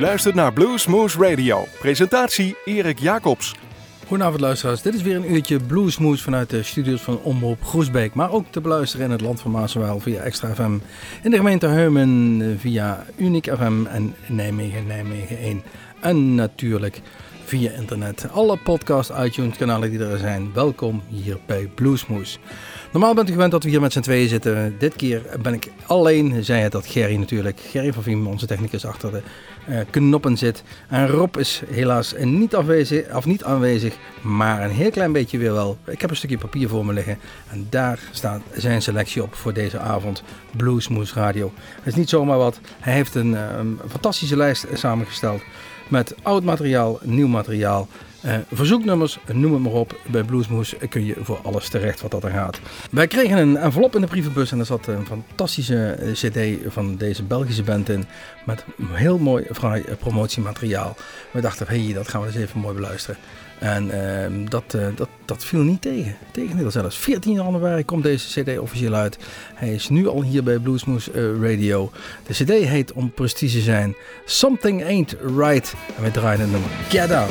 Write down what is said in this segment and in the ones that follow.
Luistert naar Bluesmoose Radio. Presentatie Erik Jacobs. Goedenavond luisteraars, dit is weer een uurtje Bluesmoose vanuit de studios van Omroep Groesbeek. Maar ook te beluisteren in het land van Maaswaal via Extra FM. In de gemeente Heumen via Uniek FM en Nijmegen, Nijmegen 1. En natuurlijk via internet. Alle podcast, iTunes kanalen die er zijn, welkom hier bij Bluesmoose. Normaal bent u gewend dat we hier met z'n tweeën zitten. Dit keer ben ik alleen, zei het dat Gerry natuurlijk. Gerry van Viem, onze technicus, achter de knoppen zit. En Rob is helaas niet, afwezig, of niet aanwezig, maar een heel klein beetje weer wel. Ik heb een stukje papier voor me liggen en daar staat zijn selectie op voor deze avond. Bluesmoose Radio. Het is niet zomaar wat. Hij heeft een, uh, een fantastische lijst samengesteld met oud materiaal, nieuw materiaal. Uh, verzoeknummers, noem het maar op. Bij Bluesmoes kun je voor alles terecht wat dat er gaat. Wij kregen een envelop in de brievenbus en er zat een fantastische cd van deze Belgische band in. Met heel mooi fraai promotiemateriaal. We dachten, hé, hey, dat gaan we eens even mooi beluisteren. En uh, dat, uh, dat, dat viel niet tegen. Tegendeel zelfs. 14 januari komt deze cd officieel uit. Hij is nu al hier bij Bluesmoose uh, Radio. De cd heet, om te zijn, Something Ain't Right. En we draaien het nummer get down.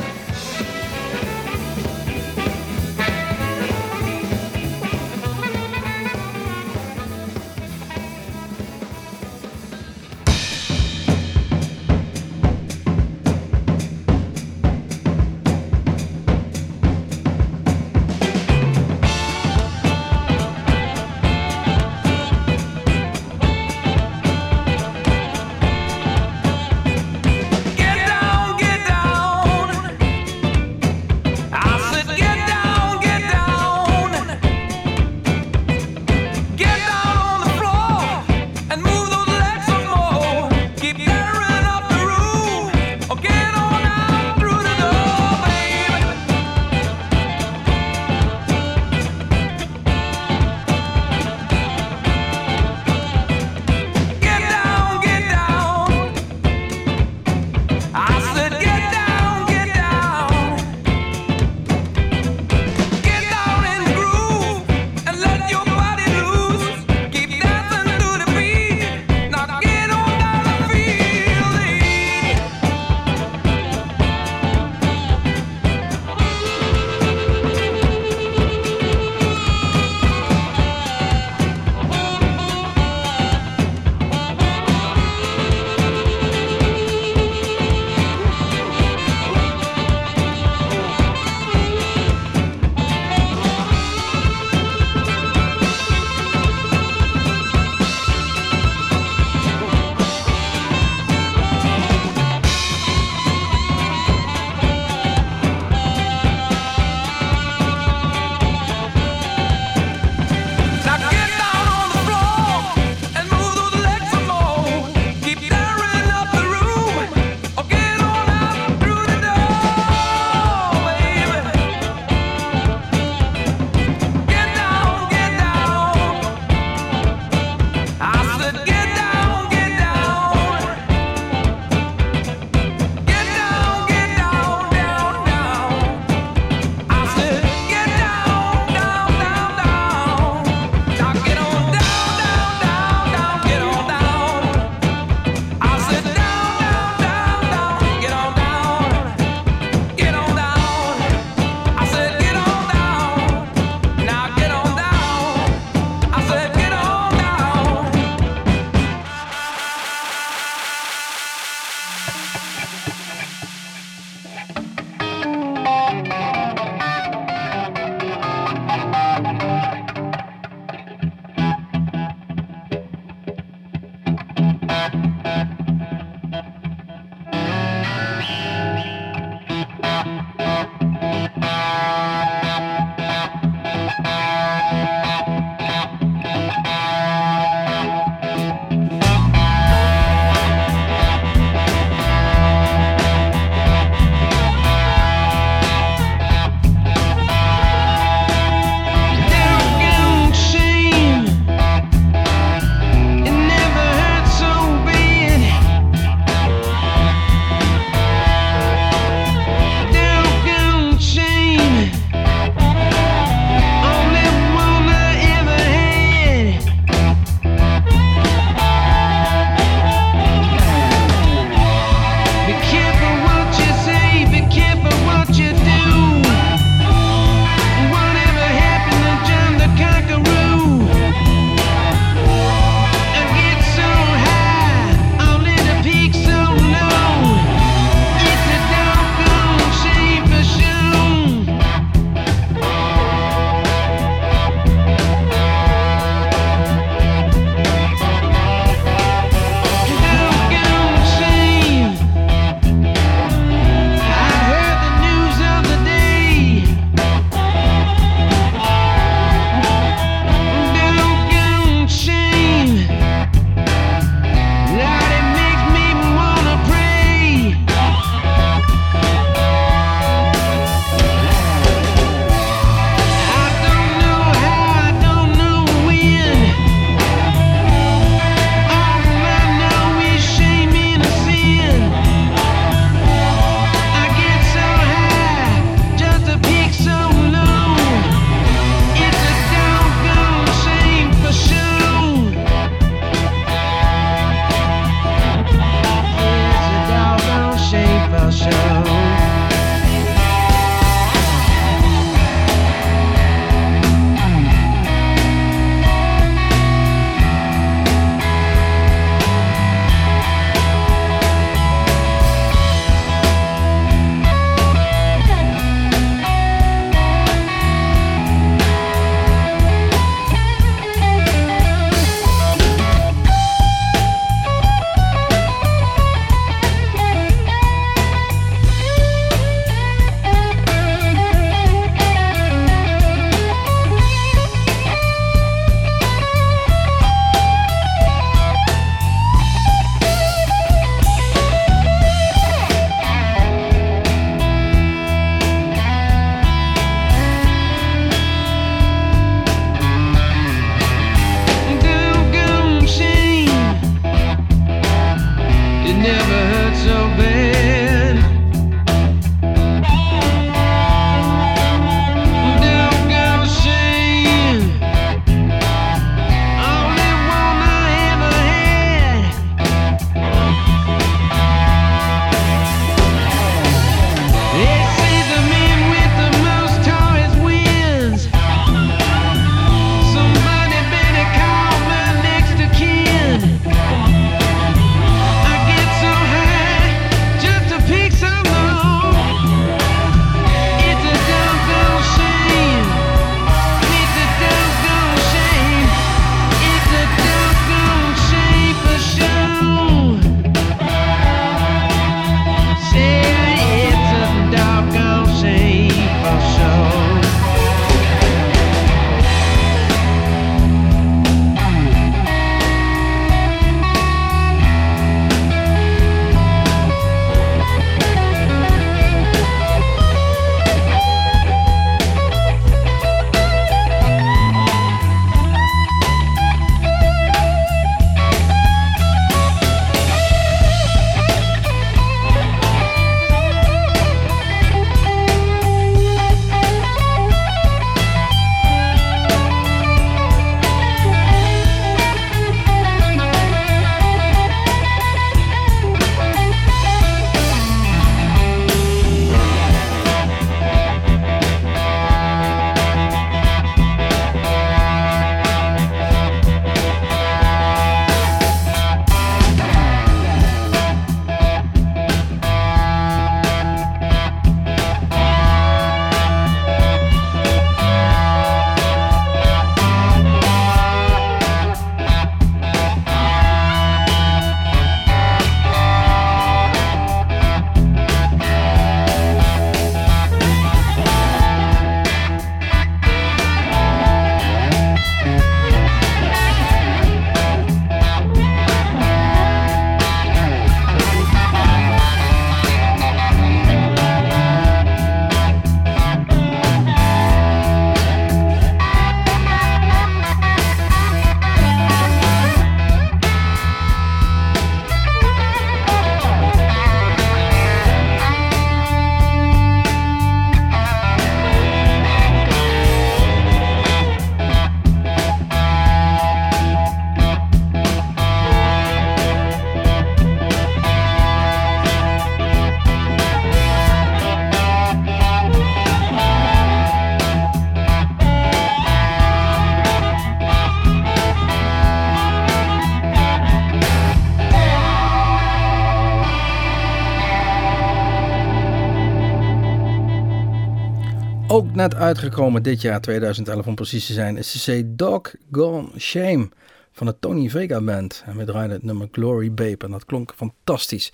Uitgekomen dit jaar, 2011 om precies te zijn, is de Dog Gone Shame van de Tony Vega Band. En we draaiden het nummer Glory Babe en dat klonk fantastisch.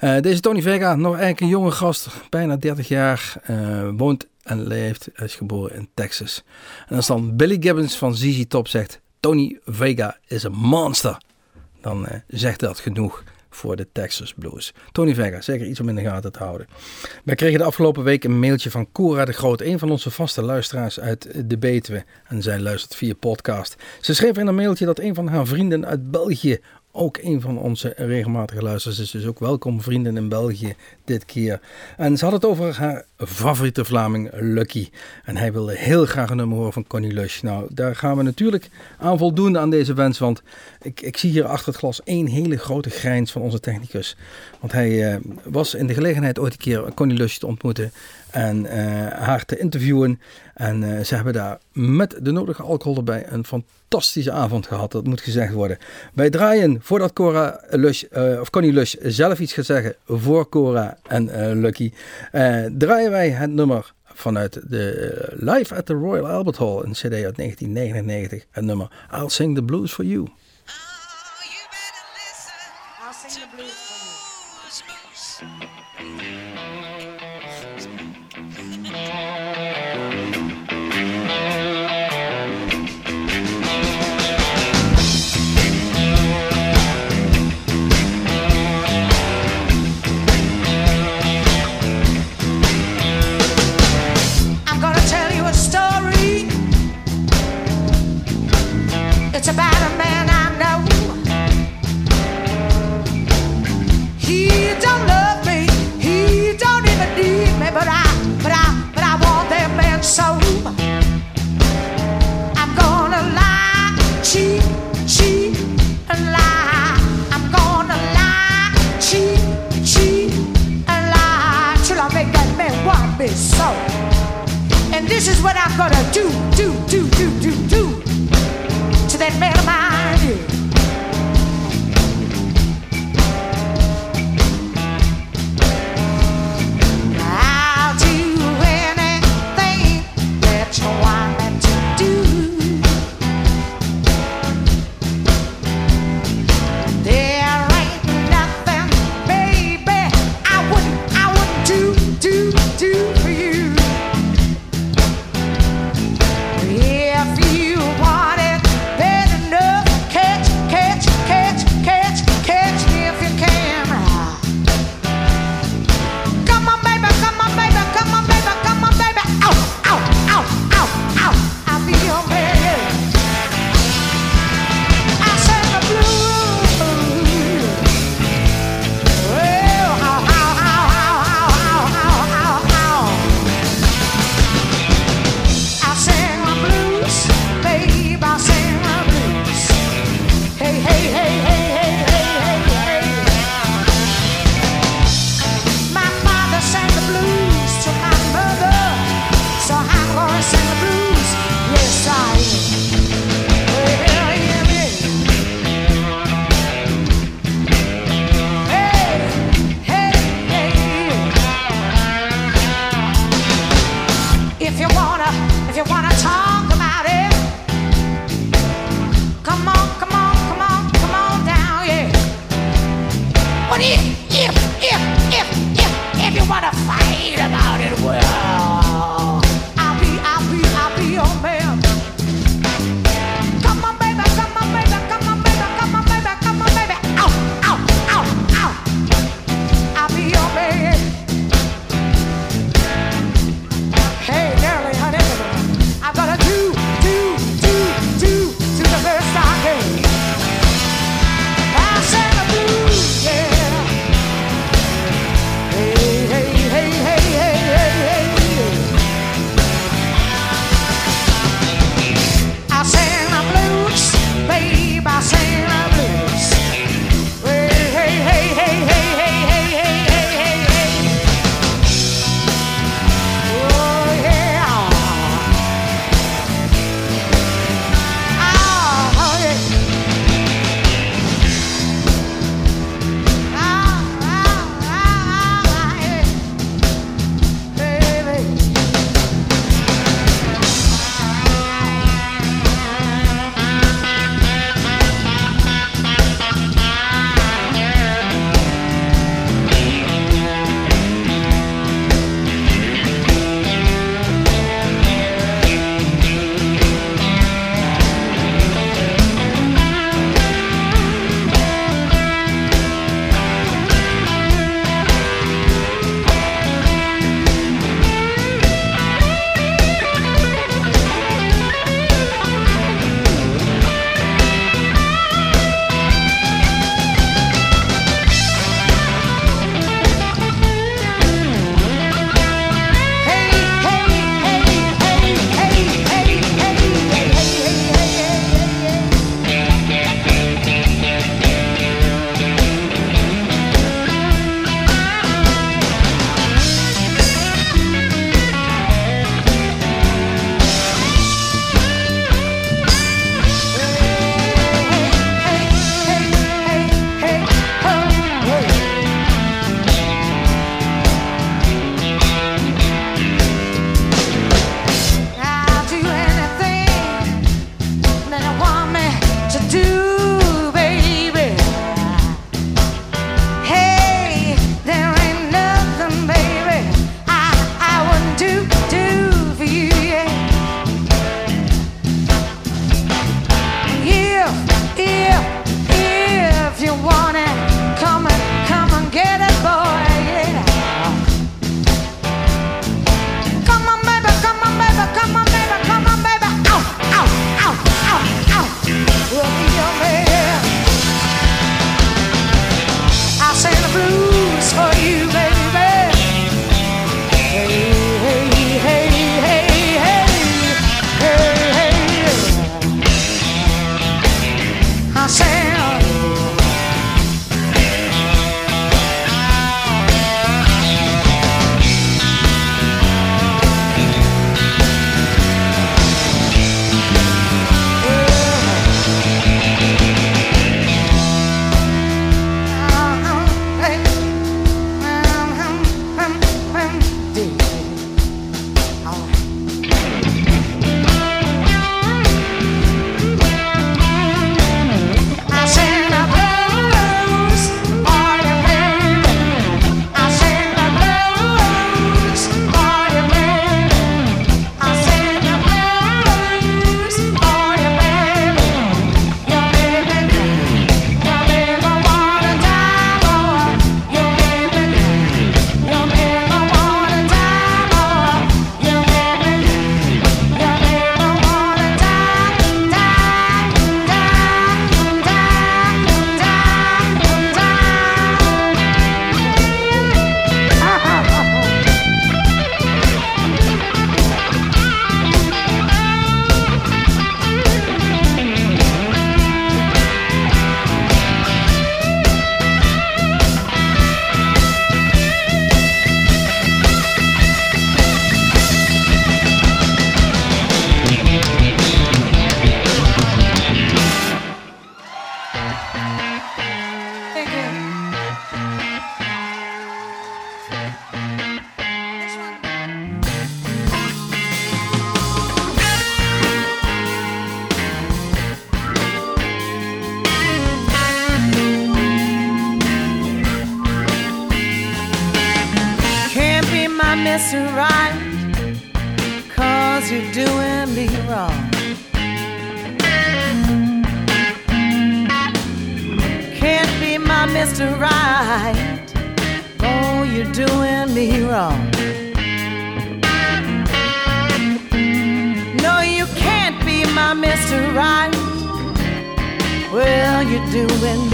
Uh, deze Tony Vega, nog eigenlijk een jonge gast, bijna 30 jaar, uh, woont en leeft, is geboren in Texas. En als dan Billy Gibbons van ZZ Top zegt, Tony Vega is een monster, dan uh, zegt dat genoeg voor de Texas Blues. Tony Vega, zeker iets om in de gaten te houden. Wij kregen de afgelopen week een mailtje van Cora de Groot, een van onze vaste luisteraars uit de Betuwe. En zij luistert via podcast. Ze schreef in een mailtje dat een van haar vrienden uit België ook een van onze regelmatige luisteraars is. Dus ook welkom vrienden in België dit keer. En ze had het over haar favoriete Vlaming Lucky. En hij wilde heel graag een nummer horen van Connie Lush. Nou, daar gaan we natuurlijk aan voldoen aan deze wens. Want ik, ik zie hier achter het glas één hele grote grijns van onze technicus. Want hij uh, was in de gelegenheid ooit een keer Connie Lush te ontmoeten en uh, haar te interviewen. En uh, ze hebben daar met de nodige alcohol erbij een fantastische avond gehad. Dat moet gezegd worden. Wij draaien voordat Cora Lush, uh, of Connie Lush zelf iets gaat zeggen voor Cora en Lucky. draaien wij het nummer vanuit de Live at the Royal Albert Hall, een CD uit 1999. Het nummer I'll Sing the Blues for You. me, but I, but I, but I want them man so. I'm gonna lie, cheat, cheat, and lie. I'm gonna lie, cheat, cheat, and lie till I make that man want me so. And this is what I'm gonna do, do, do.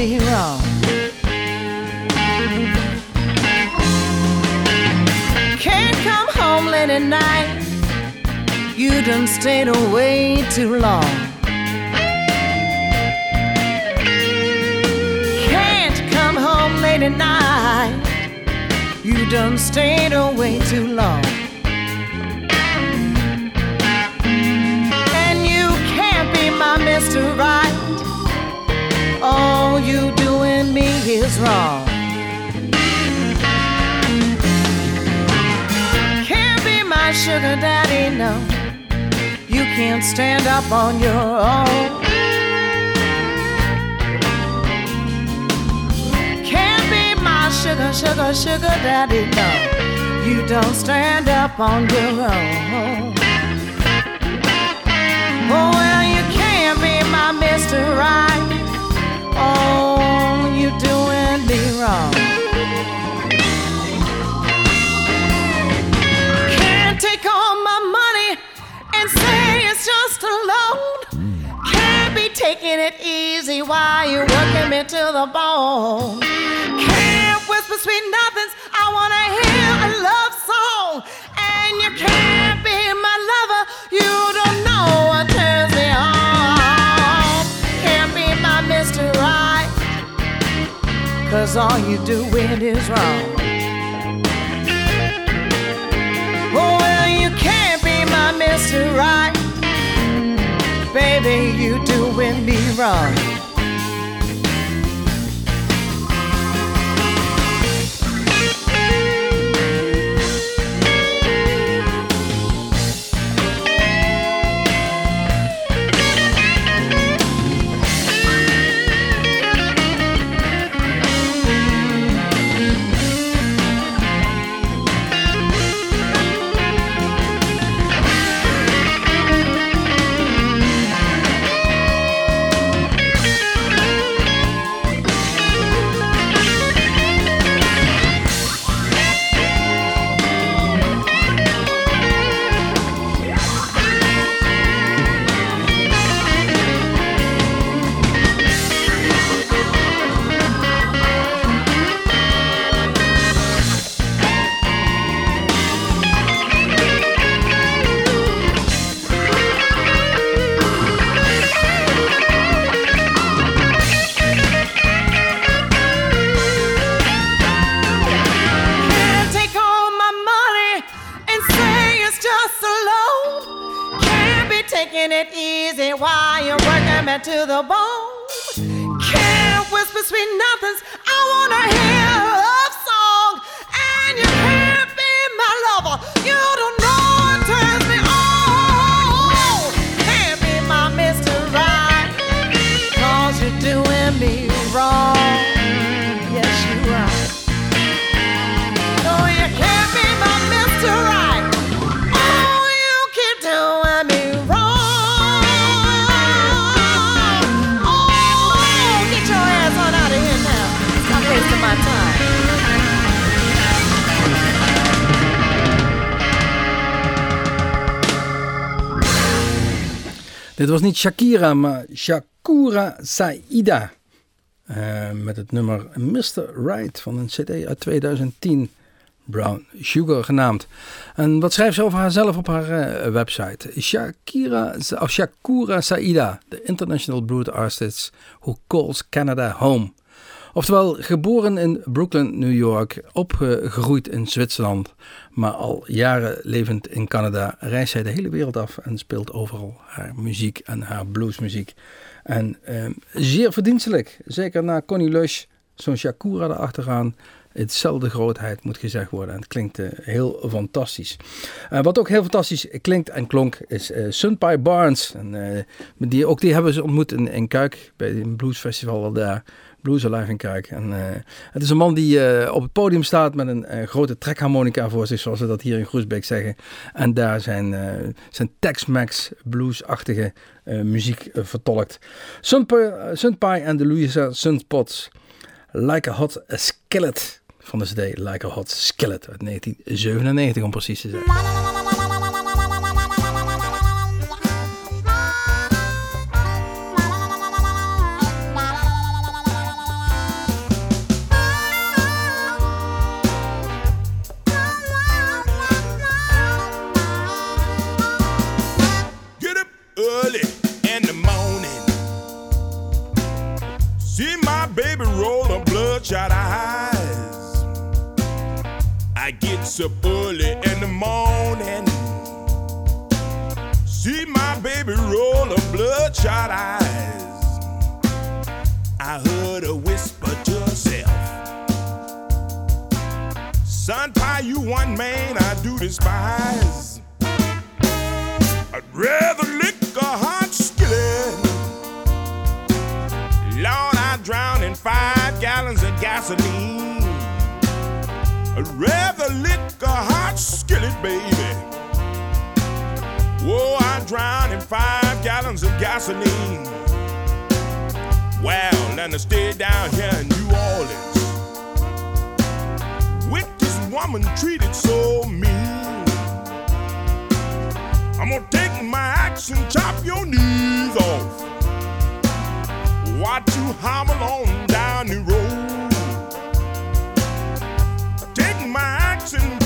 Me wrong. Can't come home late at night. You done stayed away too long. Can't come home late at night. You done stayed away too long. Is wrong. Can't be my sugar daddy, no. You can't stand up on your own. Can't be my sugar, sugar, sugar daddy, no. You don't stand up on your own. Oh, well, you can't be my Mr. Right. Wrong. Can't take all my money and say it's just a loan. Can't be taking it easy while you're working me to the bone. Can't whisper sweet nothings. I wanna hear a love song, and you can't cause all you doing is wrong. Oh, well, you can't be my Mr. Right. Baby, you doing me wrong. Dit was niet Shakira, maar Shakura Saida. Eh, met het nummer Mr. Right van een CD uit 2010. Brown Sugar genaamd. En wat schrijft ze over haarzelf op haar eh, website? Shakira, of Shakura Saida, the international blues artist who calls Canada home. Oftewel, geboren in Brooklyn, New York, opgegroeid in Zwitserland, maar al jaren levend in Canada, reist zij de hele wereld af en speelt overal haar muziek en haar bluesmuziek. En eh, zeer verdienstelijk, zeker na Connie Lush, zo'n Shakura erachteraan. Hetzelfde grootheid moet gezegd worden. En het klinkt uh, heel fantastisch. Uh, wat ook heel fantastisch klinkt en klonk is uh, Sunpie Barnes. En, die, ook die hebben ze ontmoet in, in Kuik bij een bluesfestival daar. Blues Alive in Kuik. En, het is een man die op het podium staat met een grote trekharmonica voor zich, zoals we dat hier in Groesbeek zeggen. En daar zijn, zijn Tex-Mex bluesachtige muziek vertolkt. Sunpie en de Louisa Sunspots. Like a Hot Skillet van de CD Like a Hot Skillet uit 1997 om precies te zijn. Up early in the morning. See my baby roll her bloodshot eyes. I heard her whisper to herself. Son, pie, you one man I do despise. A hot skillet, baby. Whoa, I drown in five gallons of gasoline. Well, then I stay down here in New Orleans. With this woman treated so mean. I'm gonna take my axe and chop your knees off. Watch you hobble on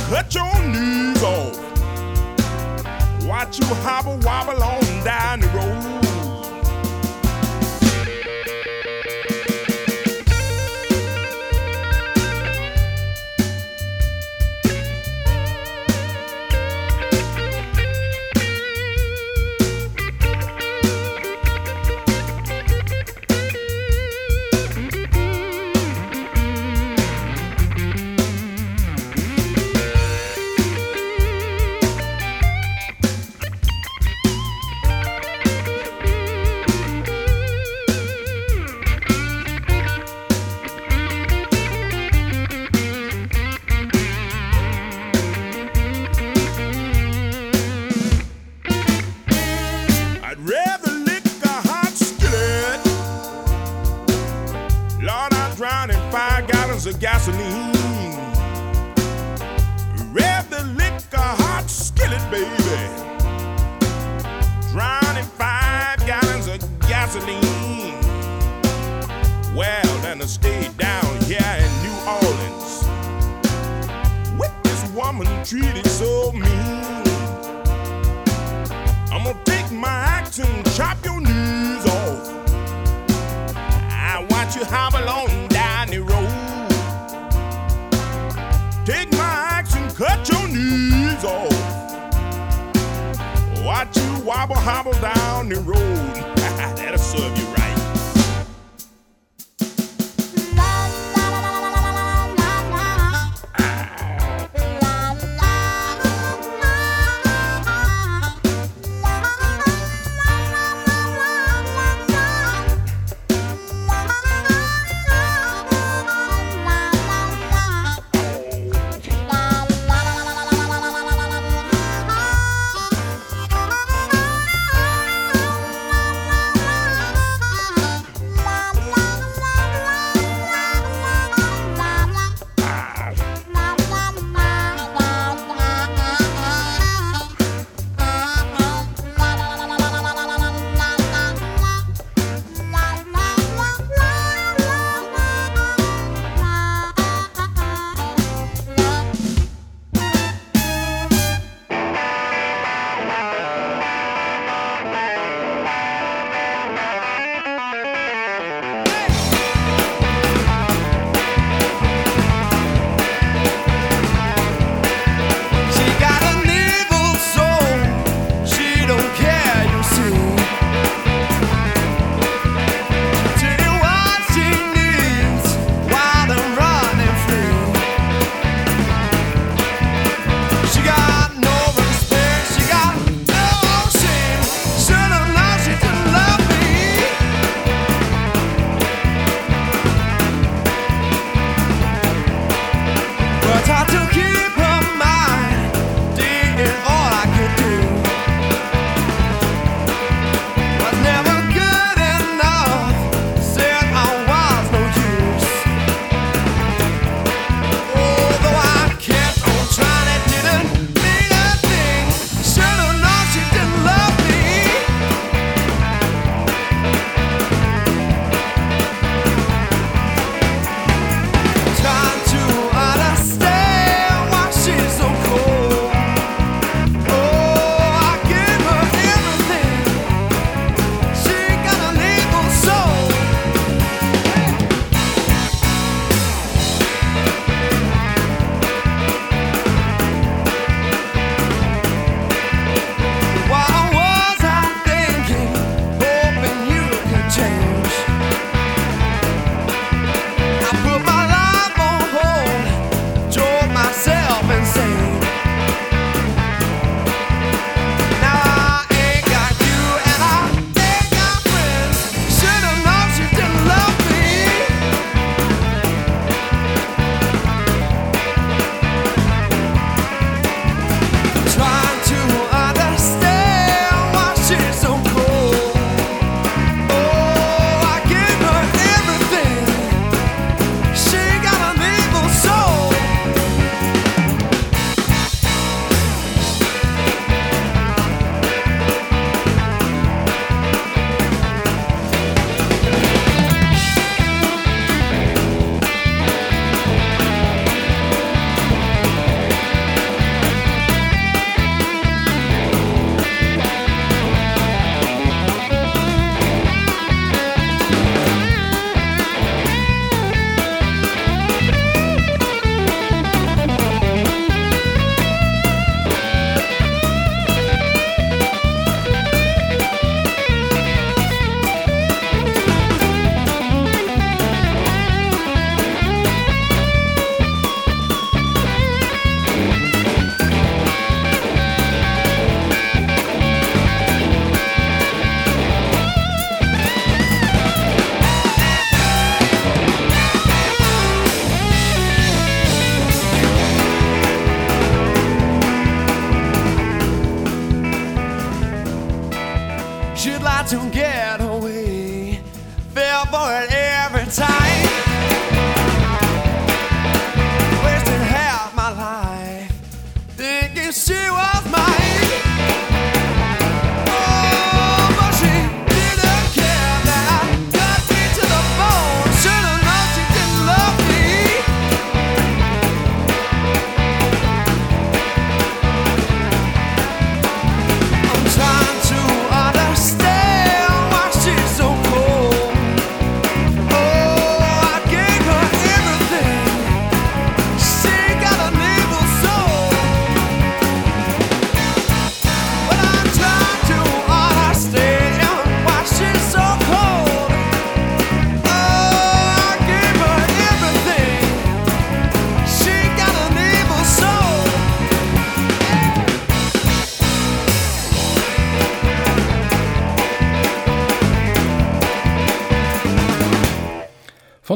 cut your knees off. Watch you hobble wobble on down the road. drowning five gallons of gasoline. Rev the liquor hot skillet, baby. Drowning five gallons of gasoline. Well, then I stayed down here in New Orleans with this woman treated so mean. I'm gonna take my axe and chop your knees off. I watch you hobble on wobble hobble down the road.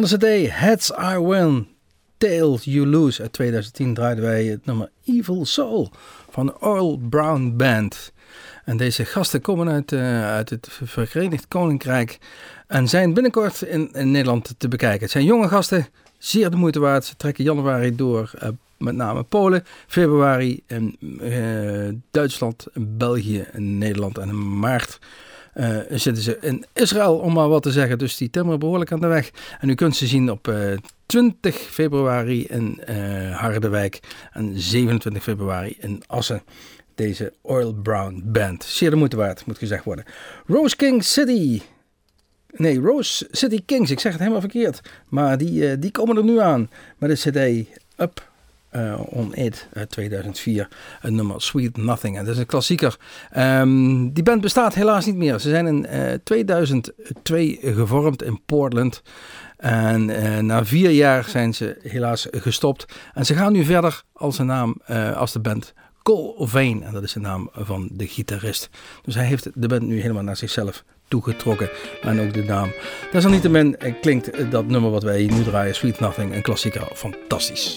De CD Heads I Win, Tails You Lose uit 2010 draaiden wij het nummer Evil Soul van Earl Brown Band. En deze gasten komen uit, uh, uit het Verenigd Koninkrijk en zijn binnenkort in, Nederland te bekijken. Het zijn jonge gasten, zeer de moeite waard. Ze trekken januari door, uh, met name Polen, februari in uh, Duitsland, België, Nederland en in maart uh, zitten ze in Israël, om maar wat te zeggen. Dus die timmeren behoorlijk aan de weg. En u kunt ze zien op uh, eh, 20 februari in uh, Harderwijk en 27 februari in Assen. Deze Oil Brown Band. Zeer de moeite waard, moet gezegd worden. Rose King City. Nee, Rose City Kings. Ik zeg het helemaal verkeerd. Maar die, die komen er nu aan met de CD Up uh, On It uit 2004. Een nummer Sweet Nothing. En dat is een klassieker. Um, die band bestaat helaas niet meer. Ze zijn in uh, eh, 2002 gevormd in Portland. En uh, na vier jaar zijn ze helaas gestopt. En ze gaan nu verder als, een naam, als de band Cole Vane. En dat is de naam van de gitarist. Dus hij heeft de band nu helemaal naar zichzelf toegetrokken. En ook de naam. Desalniettemin klinkt dat nummer wat wij nu draaien, Sweet Nothing, een klassieker, fantastisch.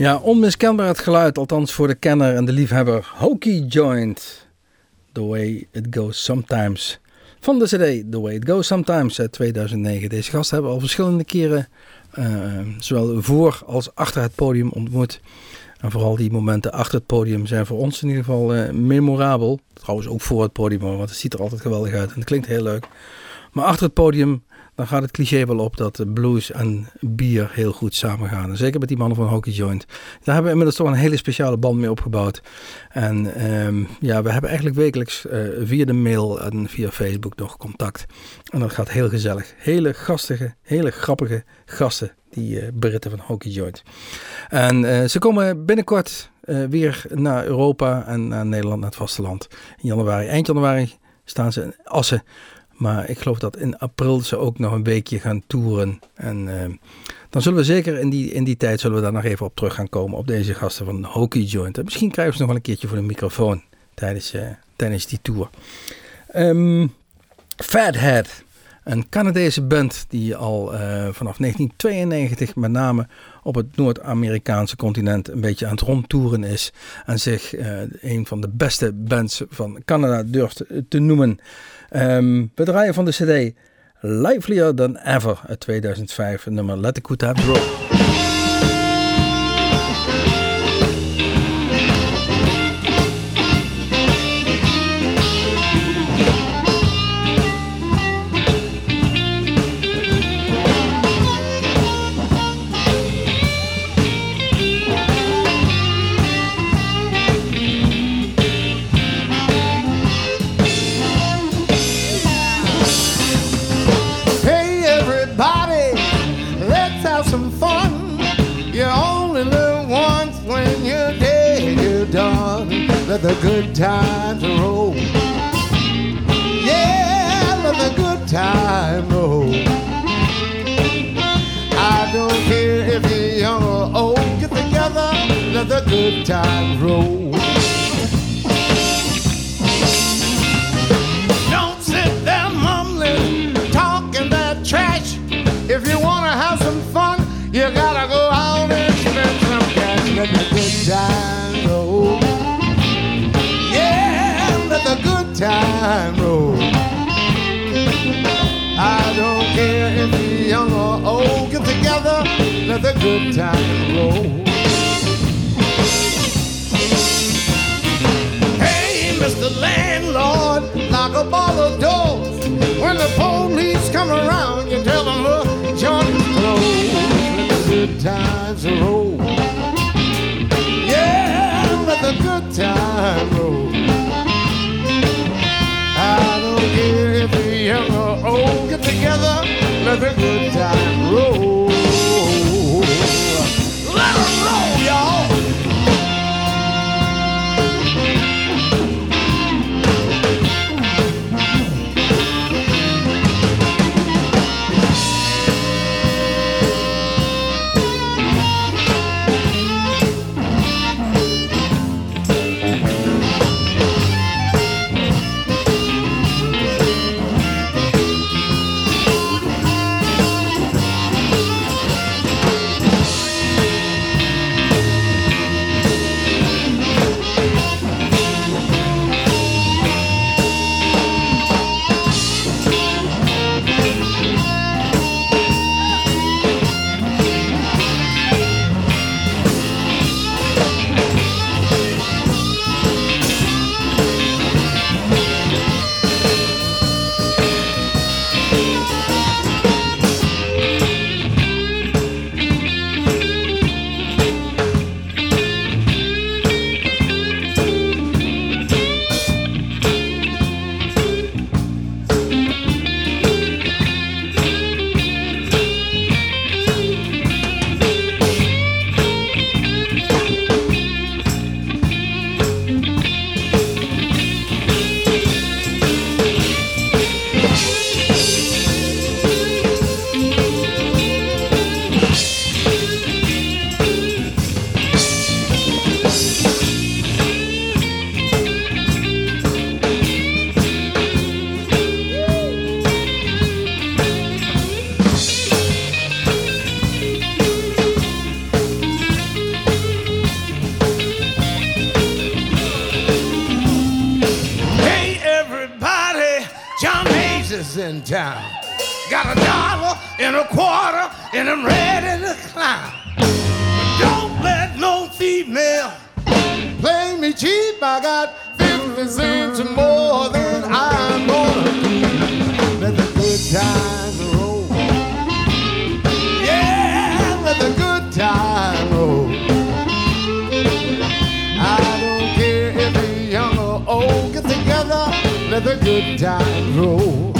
Ja, onmiskenbaar het geluid, althans voor de kenner en de liefhebber. Hokey Joint, The Way It Goes Sometimes. Van de CD The Way It Goes Sometimes uit 2009. Deze gasten hebben al verschillende keren, uh, zowel voor als achter het podium ontmoet. En vooral die momenten achter het podium zijn voor ons in ieder geval uh, memorabel. Trouwens ook voor het podium, want het ziet er altijd geweldig uit en het klinkt heel leuk. Maar achter het podium dan gaat het cliché wel op dat blues en bier heel goed samengaan. zeker met die mannen van Hockey Joint. Daar hebben we inmiddels toch een hele speciale band mee opgebouwd. En um, ja, we hebben eigenlijk wekelijks uh, via de mail en via Facebook nog contact. En dat gaat heel gezellig. Hele gastige, hele grappige gasten, die uh, Britten van Hockey Joint. En ze komen binnenkort weer naar Europa en naar Nederland, naar het vasteland. In januari, eind januari staan ze in Assen maar ik geloof dat in april ze ook nog een weekje gaan toeren. En uh, dan zullen we zeker in die, in die tijd zullen we daar nog even op terug gaan komen. Op deze gasten van Hockey Joint. En misschien krijgen ze nog wel een keertje voor de microfoon tijdens, uh, tijdens die tour. Um, Fathead. Een Canadese band die al uh, vanaf 1992 met name op het Noord-Amerikaanse continent een beetje aan het rondtoeren is. En zich uh, een van de beste bands van Canada durft te noemen. Um, we draaien van de CD Livelier Than Ever uit 2005, nummer Let the Good Times Roll. Let the good times roll. Yeah, let the good times roll. I don't care if you're young or old, get together, let the good times roll. Let the good time roll. Hey, Mr. Landlord, lock up all the doors. When the police come around, you tell them, look, closed. Let the good times roll. Yeah, let the good time roll. I don't care if you're young or old, get together, let the good time roll. Time. Got a dollar and a quarter, and I'm ready to climb. Don't let no female play me cheap. I got 50 cents more than I'm gonna. Let the good times roll. Yeah, let the good times roll. I don't care if you're young or old, get together, let the good times roll.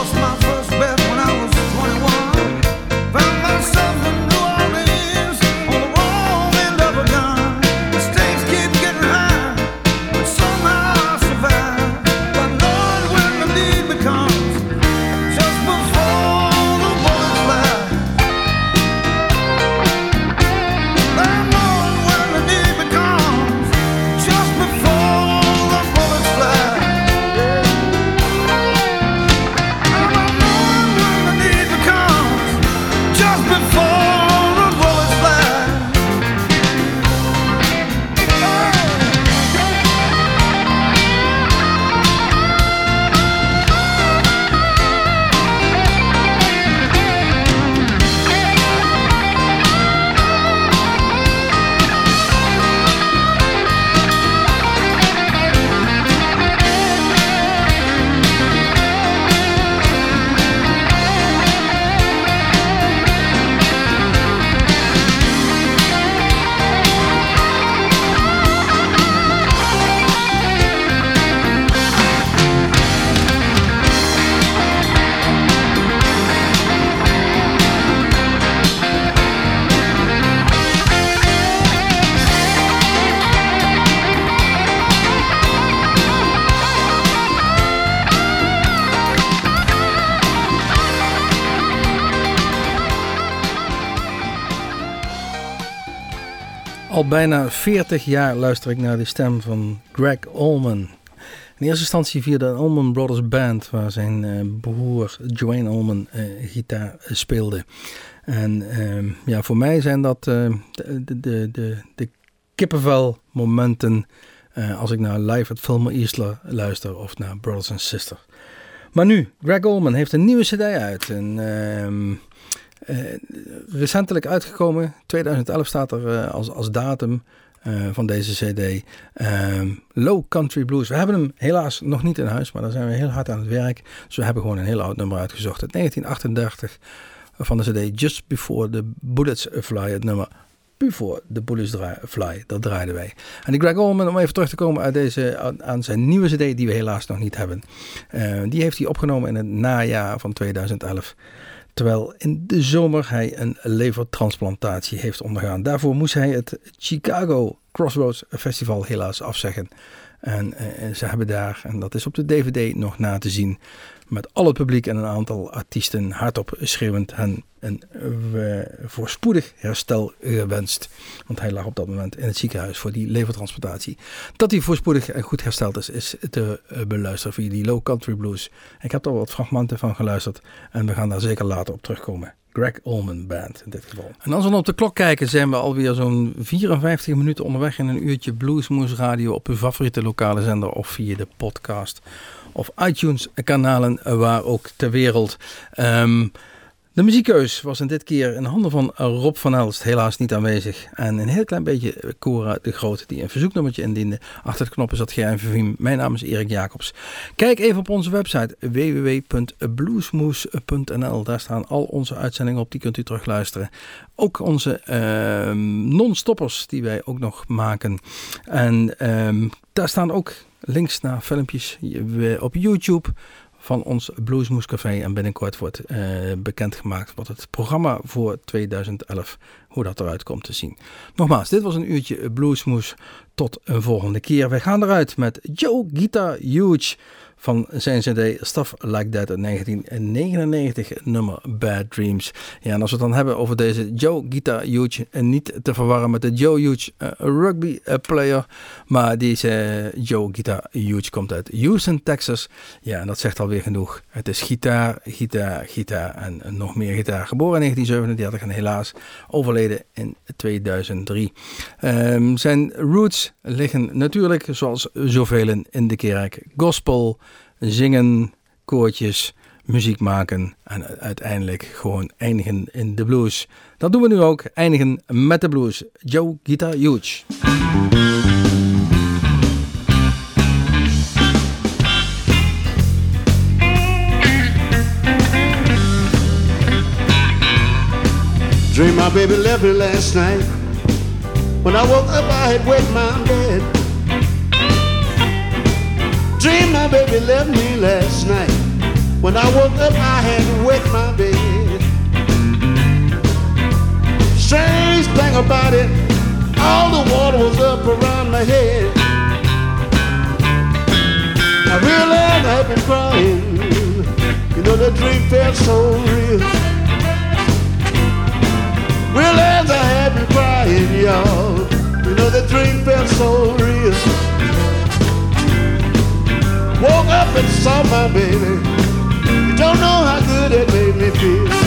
Al bijna 40 jaar luister ik naar de stem van Greg Allman. In eerste instantie via de Allman Brothers Band, waar zijn eh, broer Joanne Allman eh, gitaar speelde. En ehm, ja, voor mij zijn dat eh, de, de, de, de, kippenvel momenten als ik naar Live at Fillmore Eastler luister of naar Brothers and Sisters. Maar nu, Greg Allman heeft een nieuwe cd uit. En, ehm, Eh, recentelijk uitgekomen, 2011 staat er eh, als, als datum eh, van deze CD. Ehm, Low Country Blues. We hebben hem helaas nog niet in huis, maar daar zijn we heel hard aan het werk. Dus we hebben gewoon een heel oud nummer uitgezocht. Uit 1938 van de CD Just Before the Bullets Fly. Het nummer Before the Bullets Fly. Dat draaiden wij. En die Greg Allman, om even terug te komen uit deze, aan- zijn nieuwe CD die we helaas nog niet hebben. Eh, die heeft hij opgenomen in het najaar van 2011. Terwijl in de zomer hij een levertransplantatie heeft ondergaan. Daarvoor moest hij het Chicago Crossroads Festival helaas afzeggen. En eh, ze hebben daar, en dat is op de DVD nog na te zien, met al het publiek en een aantal artiesten hardop schreeuwend hen een eh, voorspoedig herstel gewenst. Want hij lag op dat moment in het ziekenhuis voor die levertransplantatie. Dat hij voorspoedig en goed hersteld is, is te eh, beluisteren via die Low Country Blues. Ik heb er wat fragmenten van geluisterd en we gaan daar zeker later op terugkomen. Greg Allman Band in dit geval. En als we op de klok kijken, zijn we alweer zo'n 54 minuten onderweg in een uurtje Bluesmoes Radio op uw favoriete lokale zender of via de podcast of iTunes kanalen eh, waar ook ter wereld. Ehm, de muziekkeus was in dit keer in handen van Rob van Elst, helaas niet aanwezig. En een heel klein beetje Cora de Groot, die een verzoeknummertje indiende. Achter de knoppen zat Gerijn Verviem. Mijn naam is Erik Jacobs. Kijk even op onze website www.bluesmoes.nl. Daar staan al onze uitzendingen op, die kunt u terugluisteren. Ook onze ehm, non-stoppers die wij ook nog maken. En ehm, daar staan ook links naar filmpjes op YouTube van ons Bluesmoes Café. En binnenkort wordt eh, bekendgemaakt wat het programma voor 2011, hoe dat eruit komt te zien. Nogmaals, dit was een uurtje Bluesmoes. Tot een volgende keer. Wij gaan eruit met Joe Guitar Huge van zijn cd Stuff Like That uit 1999, nummer Bad Dreams. Ja, en als we het dan hebben over deze Joe Guitar Huge, en niet te verwarren met de Joe Huge uh, rugby uh, player, maar deze Joe Guitar Huge komt uit Houston, Texas. Ja, en dat zegt alweer genoeg. Het is gitaar, gitaar, gitaar en nog meer gitaar. Geboren in 1937 en helaas overleden in 2003. Um, zijn roots liggen natuurlijk, zoals zoveel in de kerk, gospel, zingen, koortjes, muziek maken en uiteindelijk gewoon eindigen in de blues. Dat doen we nu ook, eindigen met de blues. Joe Guitar Huge. Dream my baby left last night. When I woke up, I had wet my bed. Dream my baby left me last night. When I woke up, I had wet my bed. Strange thing about it, all the water was up around my head. I realized I'd been crying. You know, the dream felt so real. Realized I had been crying, y'all. You know, the dream felt so real. Woke up and saw my baby. You don't know how good it made me feel.